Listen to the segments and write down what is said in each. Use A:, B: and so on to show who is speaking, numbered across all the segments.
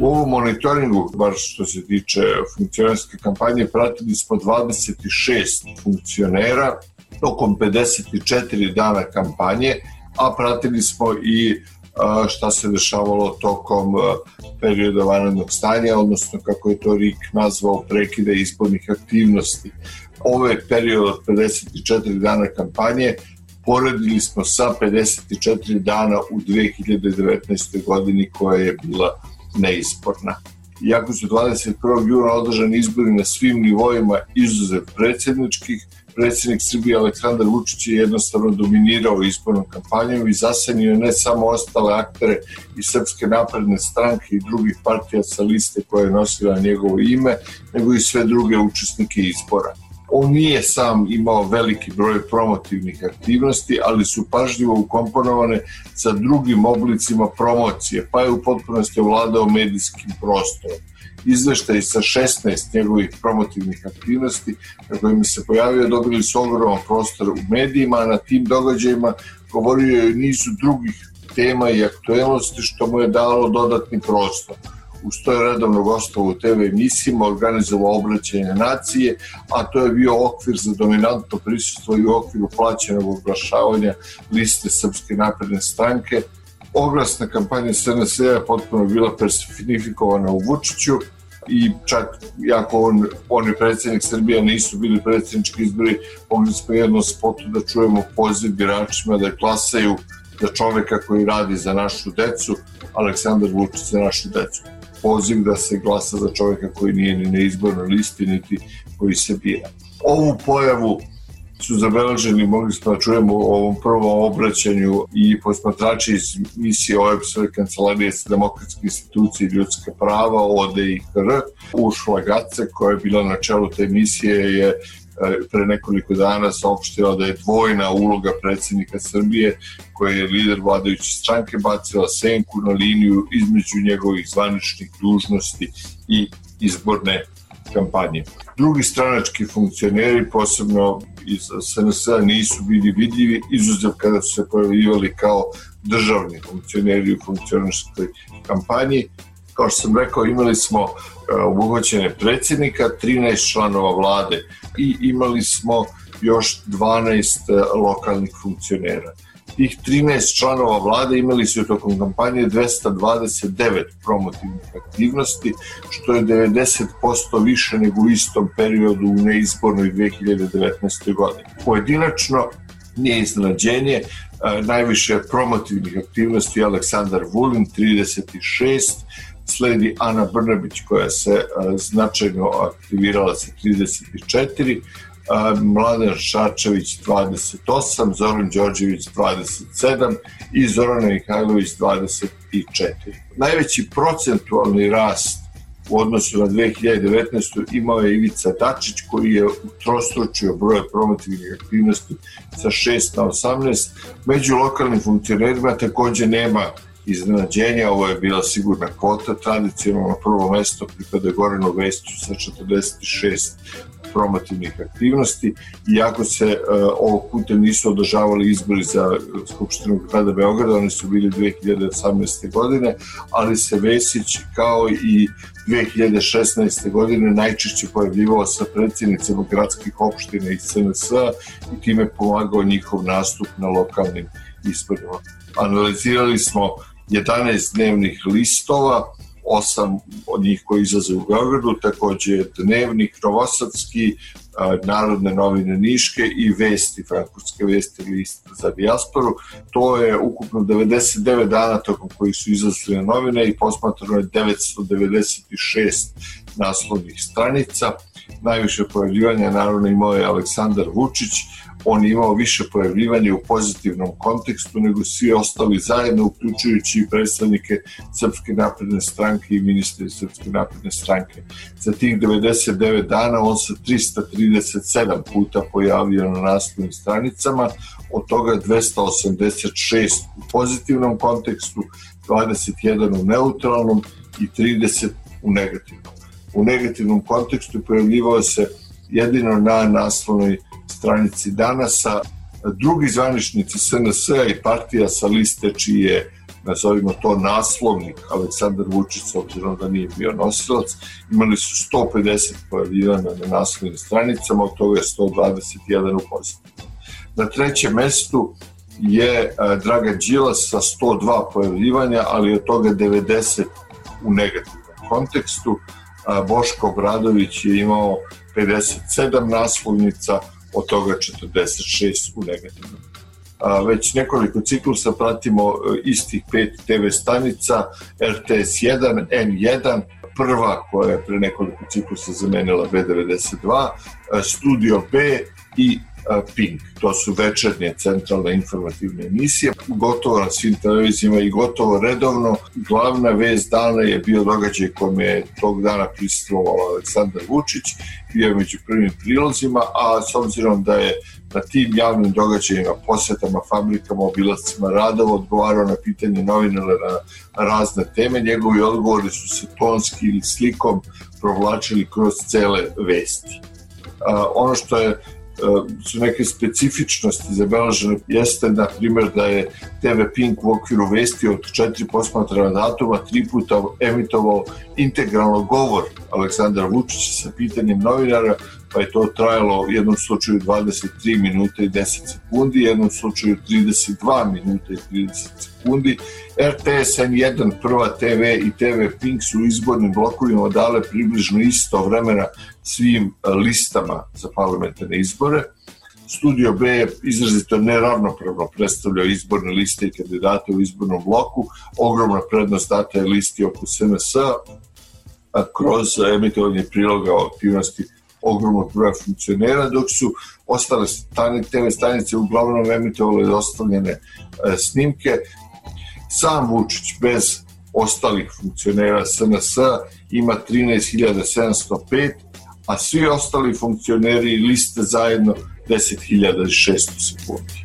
A: U ovom monitoringu, bar što se tiče funkcionerske kampanje, pratili smo 26 funkcionera tokom 54 dana kampanje, a pratili smo i šta se dešavalo tokom perioda vanrednog stanja, odnosno kako je to RIK nazvao prekide izbornih aktivnosti. Ovo je period od 54 dana kampanje, poredili smo sa 54 dana u 2019. godini koja je bila neizborna. Iako su 21. juna održani izbori na svim nivoima izuzev predsjedničkih, predsjednik Srbije Aleksandar Vučić je jednostavno dominirao izbornom kampanjom i zasenio ne samo ostale aktere iz Srpske napredne stranke i drugih partija sa liste koje je nosila njegovo ime, nego i sve druge učesnike izbora. On nije sam imao veliki broj promotivnih aktivnosti, ali su pažljivo ukomponovane sa drugim oblicima promocije, pa je u potpunosti ovladao medijskim prostorom izveštaj sa 16 njegovih promotivnih aktivnosti na kojima se pojavio, dobili su ogroman prostor u medijima, a na tim događajima govorio je nizu drugih tema i aktuelnosti što mu je dalo dodatni prostor. Uz to je redovno gostavo u TV emisijima, organizovao obraćanje nacije, a to je bio okvir za dominantno prisustvo i u okviru plaćenog oglašavanja liste Srpske napredne stranke, oglasna kampanja SNS je potpuno bila personifikovana u Vučiću i čak jako on, on je predsednik Srbije, nisu bili predsednički izbori, mogli smo jednom spotu da čujemo poziv biračima da glasaju za čoveka koji radi za našu decu, Aleksandar Vučić za našu decu. Poziv da se glasa za čoveka koji nije ni na izbornoj listi, niti koji se bira. Ovu pojavu su zabeleženi, mogli smo da čujemo u ovom prvom obraćanju i posmatrači iz misije OEPS-ove kancelarije sa demokratske institucije i ljudska prava, ODE i HR. Ušla Gace, koja je bila na čelu te misije, je pre nekoliko dana saopštila da je dvojna uloga predsjednika Srbije, koja je lider vladajuće stranke, bacila senku na liniju između njegovih zvaničnih dužnosti i izborne kampanje. Drugi stranački funkcioneri, posebno iz SNS-a, nisu bili vidljivi, izuzev kada su se pojavljivali kao državni funkcioneri u funkcionerskoj kampanji. Kao što sam rekao, imali smo e, obuhvaćene predsjednika, 13 članova vlade i imali smo još 12 e, lokalnih funkcionera tih 13 članova vlade imali su tokom kampanje 229 promotivnih aktivnosti, što je 90% više nego u istom periodu u neizbornoj 2019. godini. Pojedinačno nije iznenađenje, najviše promotivnih aktivnosti Aleksandar Vulin 36, sledi Ana Brnabić koja se značajno aktivirala sa 34, Mladen Šačević 28, Zoran Đorđević 27 i Zorana Mihajlović 24. Najveći procentualni rast u odnosu na 2019. imao je Ivica Dačić koji je utrostručio broje promotivnih aktivnosti sa 6 na 18. Među lokalnim funkcionerima takođe nema iznenađenja, ovo je bila sigurna kvota, tradicionalno prvo mesto pripada Goranu Vestiću sa 46 promotivnih aktivnosti, iako se uh, ovog puta nisu održavali izbori za Skupštinu grada Beograda, oni su bili 2018. godine, ali se Vesić kao i 2016. godine najčešće pojavljivao sa predsjednicama gradskih opština iz SNS i time pomagao njihov nastup na lokalnim izborima. Analizirali smo 11 dnevnih listova, osam od njih koji izlaze u Beogradu, takođe dnevnik Novosadski, Narodne novine Niške i Vesti, Frankfurtske vesti list za dijasporu. To je ukupno 99 dana tokom koji su izlazili na novine i posmatrano je 996 naslovnih stranica. Najviše pojavljivanja naravno imao je Aleksandar Vučić, on je imao više pojavljivanja u pozitivnom kontekstu nego svi ostali zajedno, uključujući i predstavnike Srpske napredne stranke i ministri Srpske napredne stranke. Za tih 99 dana on se 337 puta pojavio na naslovnim stranicama, od toga 286 u pozitivnom kontekstu, 21 u neutralnom i 30 u negativnom. U negativnom kontekstu pojavljivao se jedino na naslovnoj stranici Danasa. Drugi zvaničnici SNS i partija sa liste čiji je nazovimo to naslovnik Aleksandar Vučić s obzirom da nije bio nosilac imali su 150 pojavljivanja na naslovnim stranicama od toga je 121 u pozitivnom. Na trećem mestu je Dragan Đilas sa 102 pojavljivanja ali od toga 90 u negativnom kontekstu Boško Obradović je imao 57 naslovnica od toga 46 u negativnom. Već nekoliko ciklusa pratimo e, istih pet TV stanica, RTS 1, N1, prva koja je pre nekoliko ciklusa zamenila B92, Studio B i Pink. To su večernje centralne informativne emisije, gotovo na svim televizijama i gotovo redovno. Glavna vez dana je bio događaj kome je tog dana pristovao Aleksandar Vučić, bio među prvim prilozima, a s obzirom da je na tim javnim događajima, posetama, fabrikama, obilacima radova odgovarao na pitanje novinara na razne teme, njegovi odgovori su se tonski ili slikom provlačili kroz cele vesti. Uh, ono što je su neke specifičnosti zabeležene jeste na primjer da je TV Pink u okviru vesti od četiri posmatrana datuma tri puta emitovao integralno govor Aleksandra Vučića sa pitanjem novinara pa je to trajalo u jednom slučaju 23 minuta i 10 sekundi, u jednom slučaju 32 minuta i 30 sekundi. RTS N1, Prva TV i TV Pink su u izbornim blokovima dale približno isto vremena svim listama za parlamentarne izbore. Studio B je izrazito neravnopravno predstavljao izborne liste i kandidate u izbornom bloku. Ogromna prednost data je listi oko SNS kroz emitovanje priloga o aktivnosti ogromnog broja funkcionera, dok su ostale stane, TV stanice uglavnom emitovale ostavljene e, snimke. Sam Vučić bez ostalih funkcionera SNS ima 13.705, a svi ostali funkcioneri liste zajedno 10.600 sekundi.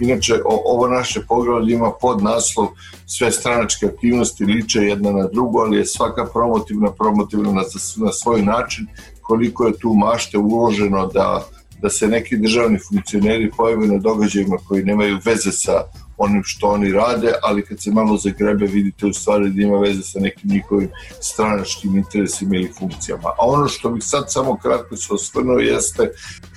A: Inače, ovo naše poglavlje ima pod naslov sve stranačke aktivnosti liče jedna na drugu, ali je svaka promotivna promotivna na, na svoj način, koliko je tu mašte uloženo da, da se neki državni funkcioneri pojave na događajima koji nemaju veze sa onim što oni rade, ali kad se malo zagrebe vidite u stvari da ima veze sa nekim njihovim stranačkim interesima ili funkcijama. A ono što bih sad samo kratko se osvrnuo jeste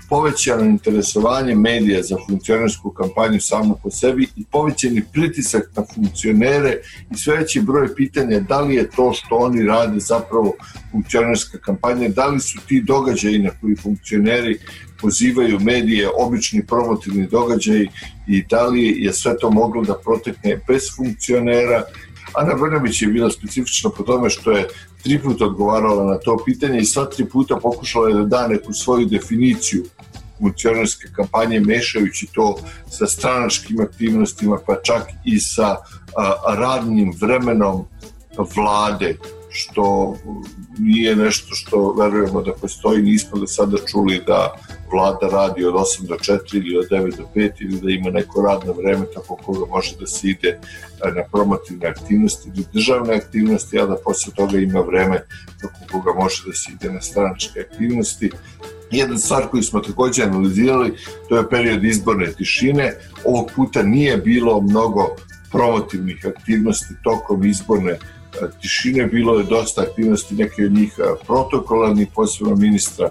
A: povećano interesovanje medija za funkcionersku kampanju samo po sebi i povećani pritisak na funkcionere i sve veći broj pitanja da li je to što oni rade zapravo funkcionerska kampanja, da li su ti događaji na koji funkcioneri pozivaju medije, obični promotivni događaji i da li je sve to moglo da protekne bez funkcionera. Ana Brnabić je bila specifična po tome što je tri puta odgovarala na to pitanje i sva tri puta pokušala je da da neku svoju definiciju funkcionarske kampanje mešajući to sa stranačkim aktivnostima pa čak i sa a, radnim vremenom vlade što nije nešto što verujemo da postoji, nismo do sada čuli da vlada radi od 8 do 4 ili od 9 do 5 ili da ima neko radno vreme tako koga može da se ide na promotivne aktivnosti ili državne aktivnosti, a da posle toga ima vreme tako koga može da se ide na stranačke aktivnosti. Jedna stvar koju smo takođe analizirali, to je period izborne tišine. Ovog puta nije bilo mnogo promotivnih aktivnosti tokom izborne tišine, bilo je dosta aktivnosti, neke od njih protokolarni, posebno ministra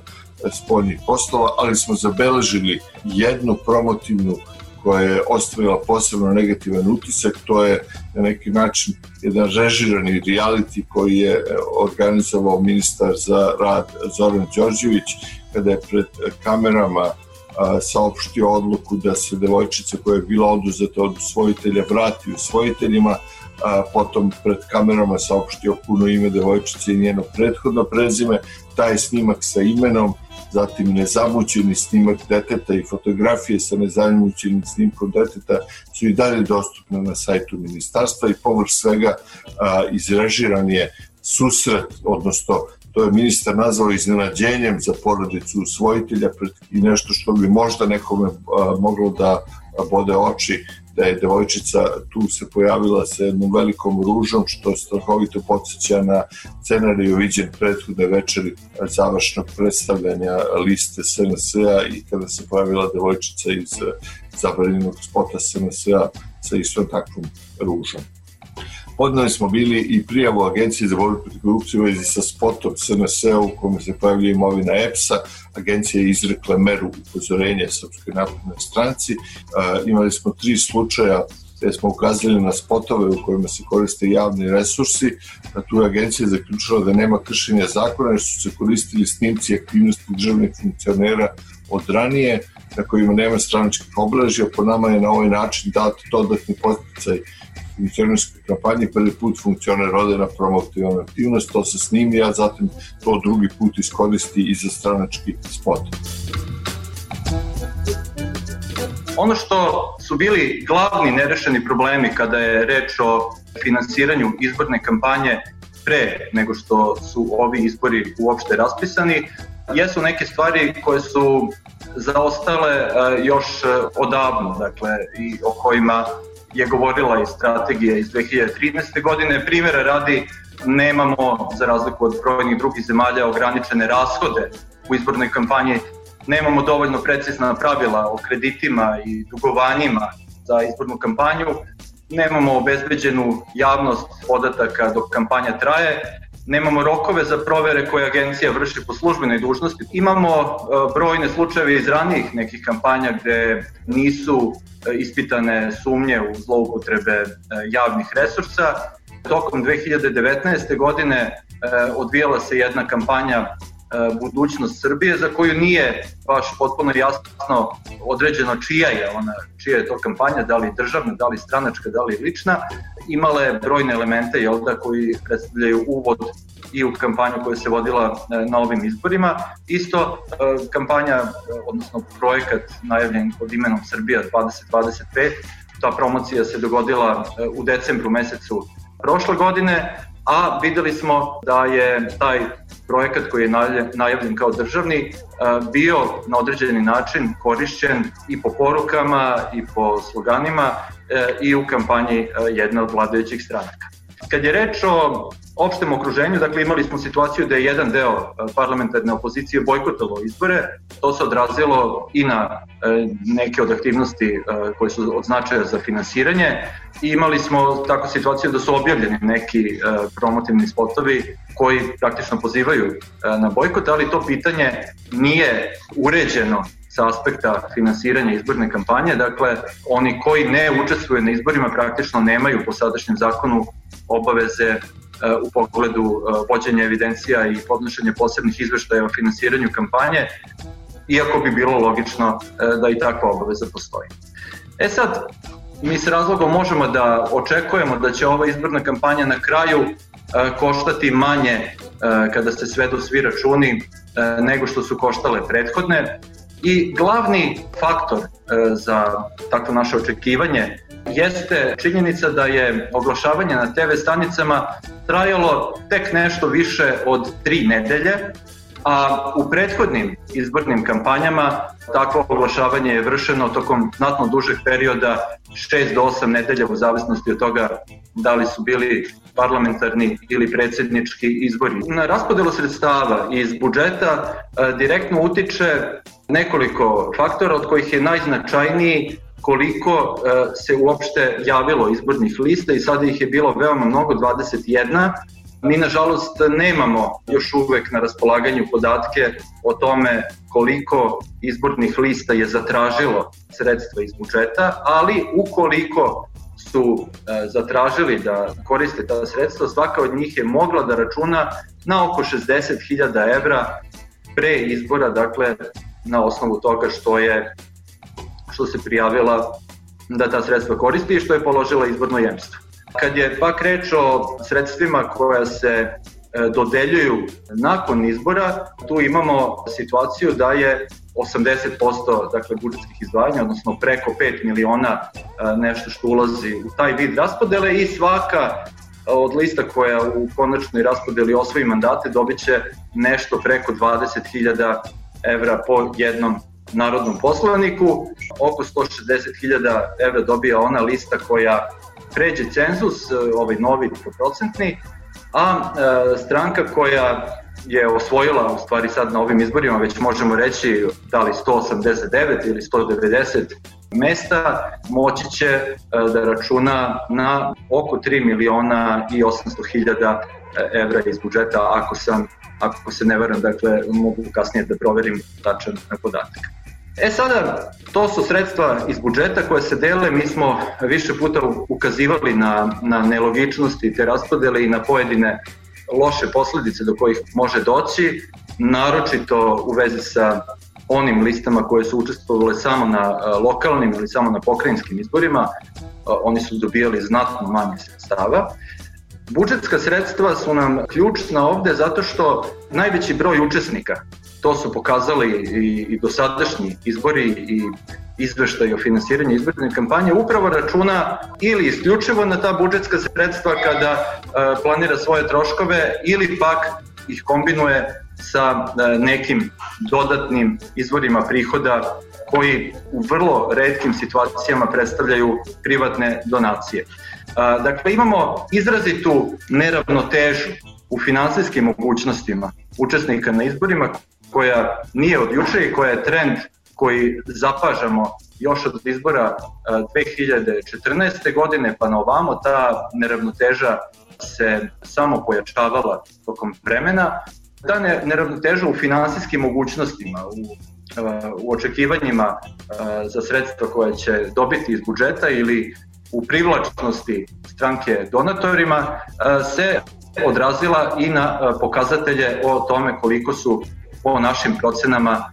A: spoljnih poslova, ali smo zabeležili jednu promotivnu koja je ostavila posebno negativan utisak, to je na neki način jedan režirani reality koji je organizovao ministar za rad Zoran Đorđević kada je pred kamerama saopštio odluku da se devojčica koja je bila oduzeta od usvojitelja vrati usvojiteljima, a, potom pred kamerama saopštio puno ime devojčice i njeno prethodno prezime, taj snimak sa imenom, zatim nezamućeni snimak deteta i fotografije sa nezamućenim snimkom deteta su i dalje dostupne na sajtu ministarstva i površ svega a, izrežiran je susret, odnosno to je ministar nazvao iznenađenjem za porodicu usvojitelja i nešto što bi možda nekome moglo da bode oči da je devojčica tu se pojavila sa jednom velikom ružom, što strahovito podsjeća na scenariju viđen prethodne večeri završnog predstavljanja liste SNS-a i kada se pojavila devojčica iz zabranjenog spota SNS-a sa istom takvom ružom. Podnali smo bili i prijavu Agencije za borbu protiv korupcije u vezi sa spotom SNS u kome se pojavlja imovina EPS-a. Agencija je izrekla meru upozorenja Srpskoj naprednoj stranci. E, imali smo tri slučaja gde smo ukazali na spotove u kojima se koriste javni resursi, a tu je agencija zaključila da nema kršenja zakona jer su se koristili snimci aktivnosti državnih funkcionera od ranije na kojima nema straničkih oblažja. Po nama je na ovaj način dat dodatni posticaj funkcionerskoj kampanji prvi put funkcioner ode na promotivnu aktivnost, to se snimi, a zatim to drugi put iskoristi i za stranački spot.
B: Ono što su bili glavni nerešeni problemi kada je reč o finansiranju izborne kampanje pre nego što su ovi izbori uopšte raspisani, jesu neke stvari koje su zaostale e, još e, odavno, dakle, i o kojima je govorila i strategija iz 2013. godine. Primjera radi nemamo, za razliku od brojnih drugih zemalja, ograničene rashode u izbornoj kampanji, nemamo dovoljno precizna pravila o kreditima i dugovanjima za izbornu kampanju, nemamo obezbeđenu javnost podataka dok kampanja traje, nemamo rokove za provere koje agencija vrši po službenoj dužnosti. Imamo e, brojne slučajeve iz ranijih nekih kampanja gde nisu e, ispitane sumnje u zloupotrebe e, javnih resursa. Tokom 2019. godine odvijala se jedna kampanja budućnost Srbije za koju nije baš potpuno jasno određeno čija je ona, čija je to kampanja, da li državna, da li stranačka, da li lična, imale brojne elemente jel da, koji predstavljaju uvod i u kampanju koja se vodila e, na ovim izborima. Isto e, kampanja, e, odnosno projekat najavljen pod imenom Srbija 2025, ta promocija se dogodila u decembru mesecu prošle godine, a videli smo da je taj projekat koji je najavljen kao državni bio na određeni način korišćen i po porukama i po sloganima i u kampanji jedne od vladajućih stranaka. Kad je reč o opštem okruženju, dakle imali smo situaciju da je jedan deo e, parlamentarne opozicije bojkotovao izbore, to se odrazilo i na e, neke od aktivnosti e, koje su od značaja za finansiranje. I imali smo takvu situaciju da su objavljeni neki promotivni spotovi koji praktično pozivaju na bojkot, ali to pitanje nije uređeno sa aspekta finansiranja izborne kampanje, dakle oni koji ne učestvuju na izborima praktično nemaju po sadašnjem zakonu obaveze E, u pogledu e, vođenja evidencija i podnošenja posebnih izveštaja o finansiranju kampanje, iako bi bilo logično e, da i takva obaveza postoji. E sad, mi s razlogom možemo da očekujemo da će ova izborna kampanja na kraju koštati manje kada se svedu svi računi nego što su koštale prethodne i glavni faktor za takvo naše očekivanje jeste činjenica da je oglašavanje na TV stanicama trajalo tek nešto više od tri nedelje, a u prethodnim izbornim kampanjama takvo oglašavanje je vršeno tokom znatno dužeg perioda 6 do 8 nedelja u zavisnosti od toga da li su bili parlamentarni ili predsjednički izbori. Na raspodelu sredstava iz budžeta e, direktno utiče nekoliko faktora od kojih je najznačajniji koliko e, se uopšte javilo izbornih lista i sada ih je bilo veoma mnogo, 21. Mi nažalost nemamo još uvek na raspolaganju podatke o tome koliko izbornih lista je zatražilo sredstva iz budžeta, ali ukoliko su e, zatražili da koriste ta sredstva, svaka od njih je mogla da računa na oko 60.000 evra pre izbora, dakle na osnovu toga što je što se prijavila da ta sredstva koristi i što je položila izborno jemstvo. Kad je pak reč o sredstvima koja se e, dodeljuju nakon izbora, tu imamo situaciju da je 80% dakle, budžetskih izdvajanja, odnosno preko 5 miliona e, nešto što ulazi u taj vid raspodele i svaka od lista koja u konačnoj raspodeli osvoji mandate dobit će nešto preko 20.000 evra po jednom narodnom poslaniku. Oko 160.000 evra dobija ona lista koja pređe cenzus, ovaj novi procentni, a e, stranka koja je osvojila u stvari sad na ovim izborima, već možemo reći da li 189 ili 190 mesta, moći će e, da računa na oko 3 miliona i 800 hiljada e, evra iz budžeta, ako sam ako se ne veram, dakle mogu kasnije da proverim tačan podatak. E sada, to su sredstva iz budžeta koje se dele, mi smo više puta ukazivali na, na nelogičnosti te raspodele i na pojedine loše posledice do kojih može doći, naročito u vezi sa onim listama koje su učestvovale samo na lokalnim ili samo na pokrajinskim izborima, oni su dobijali znatno manje sredstava. Budžetska sredstva su nam ključna ovde zato što najveći broj učesnika, to su pokazali i, i dosadašnji izbori i izveštaj o finansiranju izborne kampanje upravo računa ili isključivo na ta budžetska sredstva kada e, planira svoje troškove ili pak ih kombinuje sa e, nekim dodatnim izvorima prihoda koji u vrlo redkim situacijama predstavljaju privatne donacije. E, dakle, imamo izrazitu neravnotežu u finansijskim mogućnostima učesnika na izborima koja nije od juče i koja je trend koji zapažamo još od izbora 2014. godine pa na ovamo ta neravnoteža se samo pojačavala tokom vremena. Ta neravnoteža u finansijskim mogućnostima, u, u očekivanjima za sredstva koje će dobiti iz budžeta ili u privlačnosti stranke donatorima se odrazila i na pokazatelje o tome koliko su po našim procenama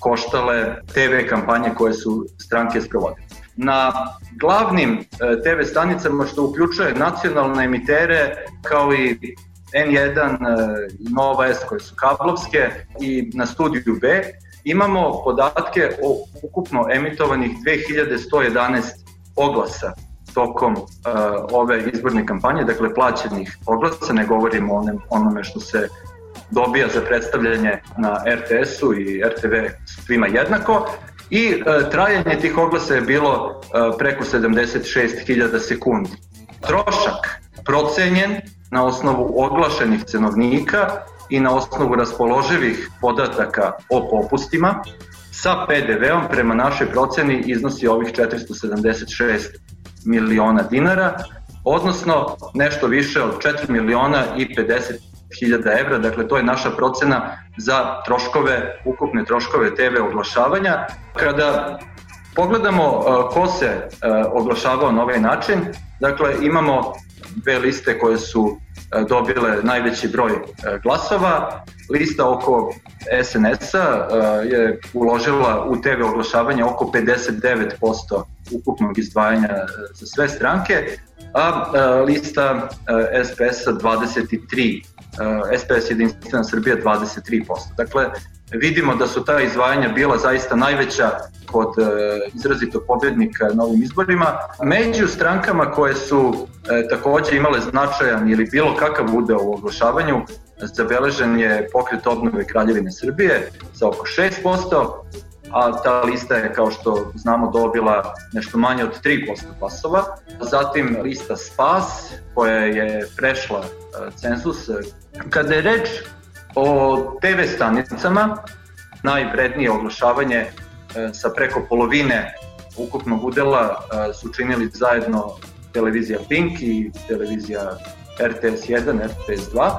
B: koštale TV kampanje koje su stranke sprovodile. Na glavnim TV stanicama što uključuje nacionalne emitere kao i N1 i Nova S koje su kablovske i na studiju B imamo podatke o ukupno emitovanih 2111 oglasa tokom uh, ove izborne kampanje, dakle plaćenih oglasa, ne govorimo o onome što se dobija za predstavljanje na RTS-u i RTV svima jednako i e, trajanje tih oglasa je bilo e, preko 76.000 sekundi. Trošak procenjen na osnovu oglašenih cenovnika i na osnovu raspoloživih podataka o popustima sa PDV-om prema našoj proceni iznosi ovih 476 miliona dinara, odnosno nešto više od 4 miliona i 50 hiljada evra, dakle to je naša procena za troškove, ukupne troškove TV oglašavanja. Kada pogledamo uh, ko se uh, oglašavao na ovaj način, dakle imamo dve liste koje su uh, dobile najveći broj glasova. Lista oko SNS-a je uložila u TV oglašavanje oko 59% ukupnog izdvajanja za sve stranke, a lista SPS-a 23 SPS Jedinstvena Srbija 23%. Dakle, vidimo da su ta izdvajanja bila zaista najveća kod e, izrazito pobednika na ovim izborima. Među strankama koje su e, takođe imale značajan ili bilo kakav udeo u oglašavanju, zabeležen je pokret obnove Kraljevine Srbije sa oko 6%, a ta lista je, kao što znamo, dobila nešto manje od 3% glasova. Zatim lista SPAS, koja je prešla e, census Kada je reč o TV stanicama, najvrednije oglašavanje e, sa preko polovine ukupnog udela e, su činili zajedno televizija Pink i televizija RTS 1, RTS 2.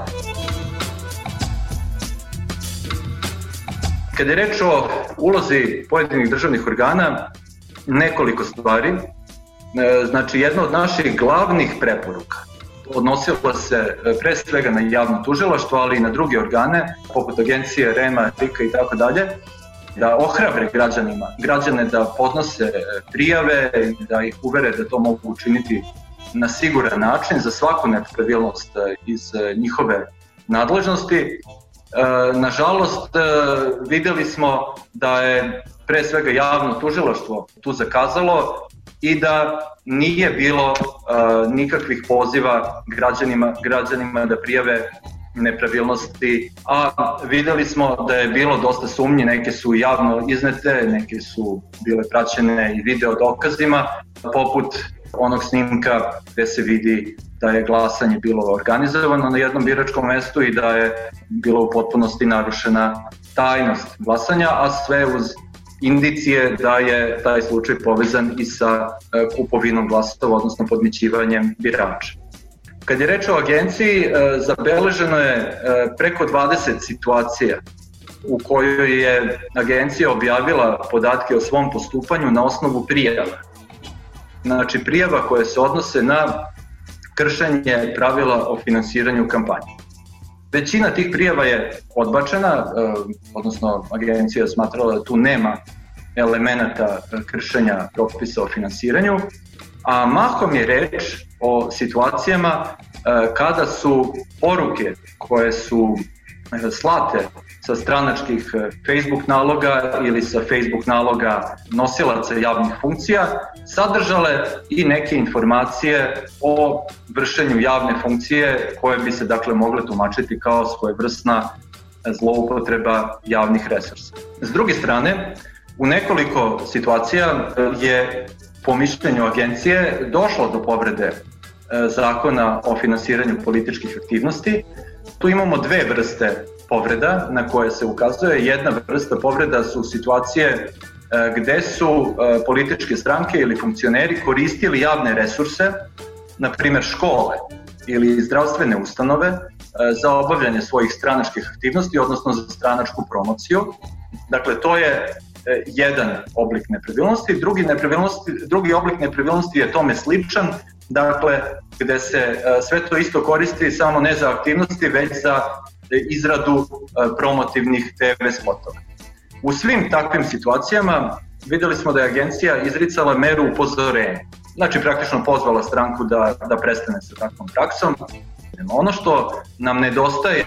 B: Kada je reč o ulozi pojedinih državnih organa, nekoliko stvari. E, znači, jedna od naših glavnih preporuka odnosila se e, pre svega na javno tužilaštvo, ali i na druge organe, poput agencije, REMA, RIKA i tako dalje, da ohrabre građanima, građane da podnose e, prijave da ih uvere da to mogu učiniti na siguran način za svaku nepravilnost e, iz njihove nadležnosti. Nažalost, videli smo da je pre svega javno tužilaštvo tu zakazalo i da nije bilo nikakvih poziva građanima, građanima da prijave nepravilnosti, a videli smo da je bilo dosta sumnji, neke su javno iznete, neke su bile praćene i video dokazima, poput onog snimka gde se vidi da je glasanje bilo organizovano na jednom biračkom mestu i da je bilo u potpunosti narušena tajnost glasanja, a sve uz indicije da je taj slučaj povezan i sa e, kupovinom glasova, odnosno podmićivanjem birača. Kad je reč o agenciji, e, zabeleženo je e, preko 20 situacija u kojoj je agencija objavila podatke o svom postupanju na osnovu prijava. Znači prijava koje se odnose na kršenje pravila o finansiranju kampanje. Većina tih prijava je odbačena, e, odnosno agencija smatrala da tu nema elemenata kršenja propisa o finansiranju, a mahom je reč o situacijama e, kada su poruke koje su e, slate sa stranačkih e, Facebook naloga ili sa Facebook naloga nosilaca javnih funkcija sadržale i neke informacije o vršenju javne funkcije koje bi se dakle mogle tumačiti kao svojevrsna zloupotreba javnih resursa. S druge strane, u nekoliko situacija je po mišljenju agencije došlo do povrede e, zakona o finansiranju političkih aktivnosti. Tu imamo dve vrste povreda na koje se ukazuje. Jedna vrsta povreda su situacije e, gde su e, političke stranke ili funkcioneri koristili javne resurse, na primer škole ili zdravstvene ustanove, za obavljanje svojih stranačkih aktivnosti, odnosno za stranačku promociju. Dakle, to je jedan oblik nepravilnosti, drugi, nepravilnosti, drugi oblik nepravilnosti je tome sličan, dakle gde se e, sve to isto koristi samo ne za aktivnosti, već za izradu e, promotivnih TV spotova. U svim takvim situacijama videli smo da je agencija izricala meru upozorenja. Znači praktično pozvala stranku da, da prestane sa takvom praksom. Ono što nam nedostaje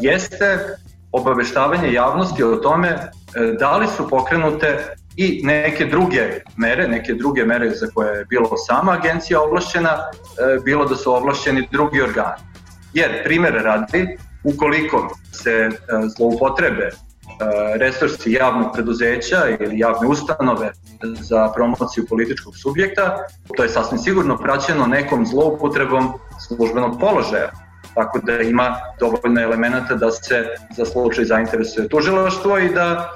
B: jeste obaveštavanje javnosti o tome e, da li su pokrenute i neke druge mere, neke druge mere za koje je bilo sama agencija ovlašćena, e, bilo da su ovlašćeni drugi organi. Jer, primjer radi, ukoliko se e, zloupotrebe resursi javnog preduzeća ili javne ustanove za promociju političkog subjekta, to je sasvim sigurno praćeno nekom zloupotrebom službenog položaja tako da ima dovoljno elemenata da se za slučaj zainteresuje tužilaštvo i da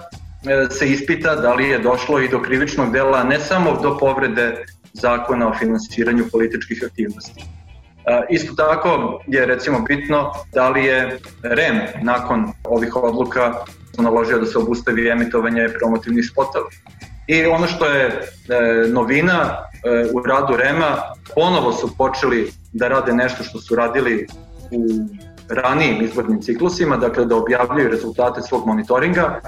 B: e, se ispita da li je došlo i do krivičnog dela, ne samo do povrede zakona o finansiranju političkih aktivnosti. E, isto tako je recimo bitno da li je REM nakon ovih odluka naložio da se obustavi emitovanje promotivnih spotova. I ono što je e, novina e, u radu REMA, ponovo su počeli da rade nešto što su radili u ranijim izbornim ciklusima, dakle da objavljuju rezultate svog monitoringa.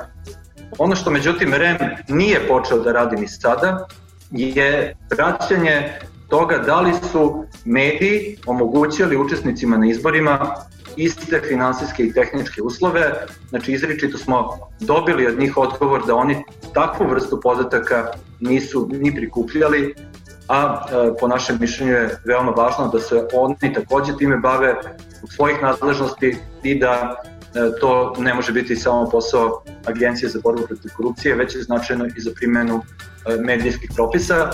B: Ono što međutim REM nije počeo da radi ni sada je praćenje toga da li su mediji omogućili učesnicima na izborima iste finansijske i tehničke uslove, znači izričito smo dobili od njih odgovor da oni takvu vrstu podataka nisu ni prikupljali, a e, po našem mišljenju je veoma važno da se oni takođe time bave svojih nadležnosti i da e, to ne može biti samo posao Agencije za borbu protiv korupcije, već je značajno i za primjenu e, medijskih propisa.